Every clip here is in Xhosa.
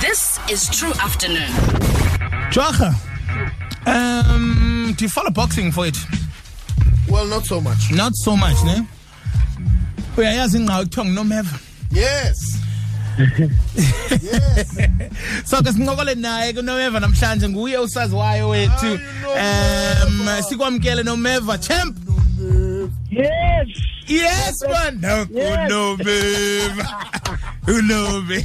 This is True Afternoon. Jwacha, um, do you follow boxing for it? Well, not so much. Not so much, ne? Uyayazi ingqawu kuthiwa ngunomeva. Yes. yes. so ke sincokole naye kunomeva namhlanje nguye usazi wayo wethu um sikwamkele nomeva champ yes yes man no yes. unomeva unomeva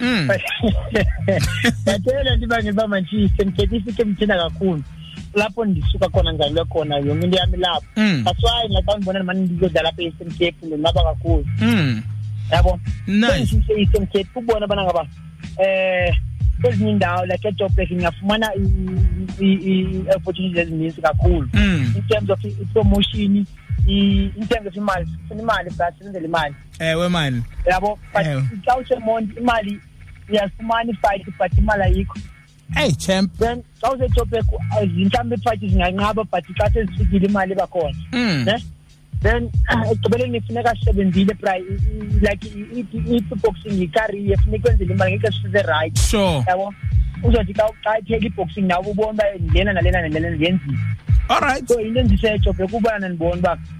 Mm. Batshela ndiba ngiba mantshise ndithethisa ke mthina kakhulu. Lapho ndisuka khona ngizalwe khona yonke into yami lapho. Mm. That's why naxa ndibona manje ndizodlala apha eStm Cape ndinqaba kakhulu. Mm. Yabo. Nice. Eastern Cape kubona bana ngaba eh kwezinye indawo like ejoburg ngiyafumana i-opportunities ezininzi kakhulu mm. in terms of i-promotion in terms of imali sifuna imali but senzela imali ewe mani yabo but Ewe. xa usemonti imali uyafumana ifayithi but imali ayikho eyi champ then xa usetopek mhlawumbi ifayithi zinganqaba but xa sezifikile imali iba khona Mm. ne then ekugqibeleni funeka sisebenzile pri like i-boxing yikariye funeka kwenzele imali ngexesha siserayithi sure yabo uzothi xa xa iphela i-boxing nawe ubona uba lena nalena nalena ndiyenzile all right so into endisetsho bhekubana ndibona uba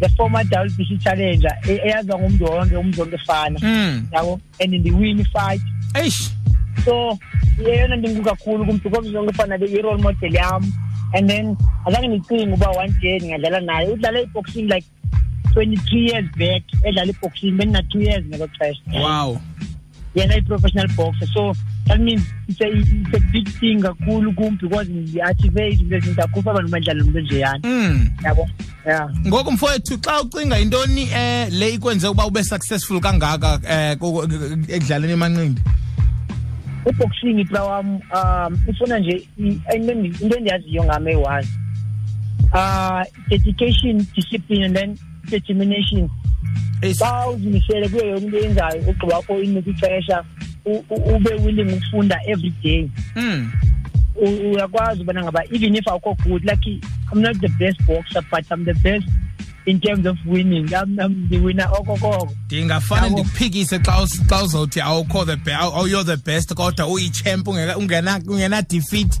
the former WBC challenger e-, eyaziwa ngumntu wonke umntu wonke efana hmm. yabo and ndiwin ifight eish so yeyona nto enkulu kakhulu kum because zonke efana le i-role model yam and then azange ndicinge uba one day ndingadlala naye udlale iboxing like twenty-three years back edlala iboxing bendina-two years ngelo xesha wow yena i-professional boxer so that means it's a, it's a big thing kakhulu kum because ndiachive izinto ezinto akhufa abantu badlala umntu njeyana mm. yabo ya ngoku mfowethu xa ucinga yintoni um le ikwenze uba ube successful kangaka um ekudlaleni emanqindi uboxing ibra wam um ifuna nje into endiyaziyo ngam eyi-one um dedication discipline and then determination xa uzimisele kuyo yonke into eyenzayo ugqiba wakho inike ixesha ube willing ukufunda every day hmm. uyakwazi ubona ngaba even if awukho good like i'm not the best boxer but i'm the best in terms of winning ndiwina okokoko ndingafane ndikuphikise xa uzawuthi awukho the awuyo the best kodwa uyichamp ungenadefeat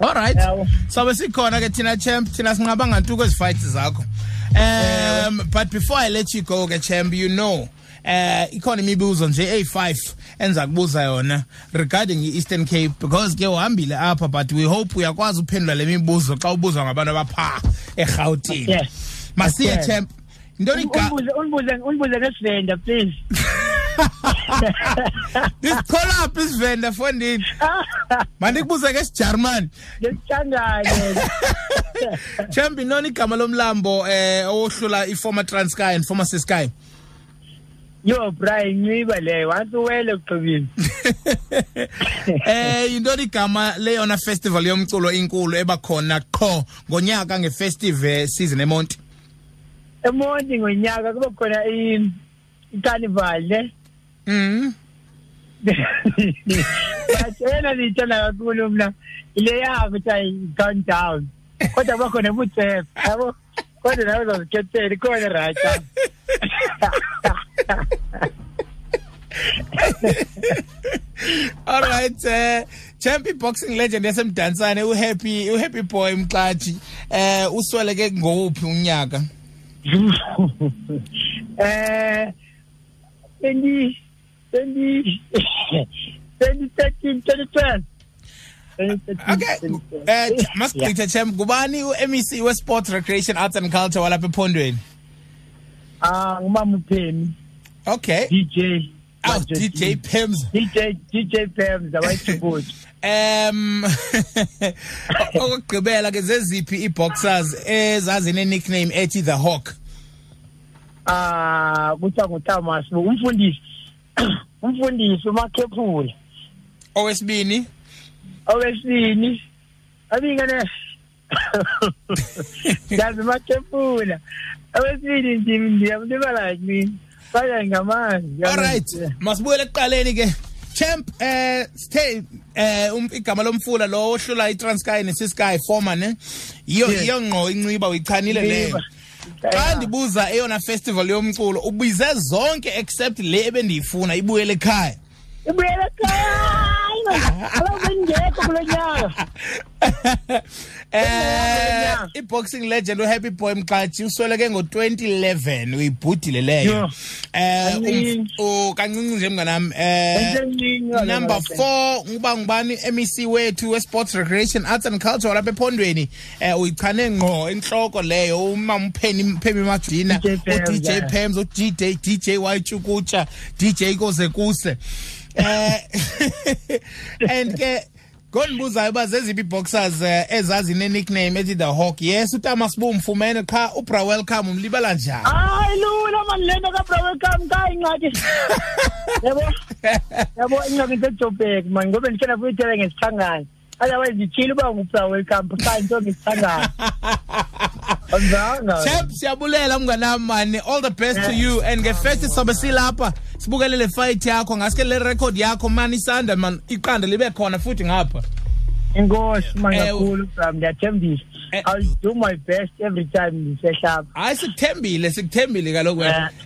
olright sawube sikhona ke thina champ thina sinqaba ngantu kwezifights zakho um but before i let you go ke champ you know eh uh, ikhona imibuzo nje eyi-5 enza kubuza yona regarding i-eastern cape because ke uhambile apha but we hope uyakwazi uphendula le mibuzo xa ubuzwa ngabantu abaphaa erhawutini masiye champ Ntoni ga? Undibuze undibuze undibuze ngesivenda please. Ndisikhola phi isivenda fondini? Mandikubuze ke siJarman. Ngesithandane. Chambi noni igama lomlambo eh owohlula iformer Transkei and former Siskai? Yo Brian Nyiba le wathi uwele ugqibile. Eh yintoni igama leyona festival yomculo inkulu ebakhona qho ngonyaka ngefestival season eMonti? emonti ngonyaka kube khona icarnival ne mhm yena lithanda kakhulu mna ile yakho ukuthi ayi count down kodwa kuba khona ubutsefa yabo kodwa nawe uzazikhethela ikhona right all right uh, champ i-boxing legend yasemdantsane uhappy uhappy boy mxatshi eh usweleke ngowuphi unyaka eh bendi bendi bendi 13 2012 okay eh masigqithe champ kubani u-mec we-sports recreation arts and culture walapha ephondweni ah ngumamupheni okay dj Aw, DJ Pims. DJ DJ Pam zabayithukuthi. Um okugqibela ke zeziphi iboxers ezazine nickname ethi the hawk. Ah kuthiwa nguThomas umfundisi. Umfundisi uMakhephula. Owesibini Owesibini abingane ndazi matefula awesibili ndim ndiyamlibala kancini faka ngamanzi olright masibuyele ekuqaleni ke champ eh sithe eh um, igama lomfula lo ohlula iTransky neSisky former ne yiyo yiyo ngqo inciba uyichanile leyo xa ndibuza eyona festival yomculo ubize zonke except le ebendiyifuna ibuyele ekhaya ubuyela ekhaya alo bengekho kule nyanga eh i-boxing legend uhappy boy mxatshi usweleke ngo-2011 uyibhudile leyo eh um, kancinci nje mnganam um eh, number four nguba ngubani mec wethu we-sports recreation arts and culture lapha ephondweni eh uyichane ngqo enhloko leyo umama upheni phemi madina uDJ Pems uDJ DJ Wayichukucha DJ Koze Kuse eh and ke Ngonibuzayo uba zeziphi boxers eh, ezazi ne nickname ethi the hawk yes utama sibumfumene qha ubra welcome umlibala njani hayi lula mani lento kabra welcome kayi ncaki yabo yabo ingxaki into jobek mani ngobe ndikhe ndafuyitele ngesithangane otherwise ndityhile uba ngupsa welcome xa ndisongisithandayo anzanga Chep siyabulela mnganam mani all the best to you and ngefesti sobe silapha sibukele le fight yakho ngaske le record yakho mani isanda man iqanda libe khona futhi ngapha inkosi Ewe. mangakhulu bram ndiyathembisa Eh. i'll do my best every time ndisehlapha hayi sikuthembile sikuthembile kaloku wena Eh.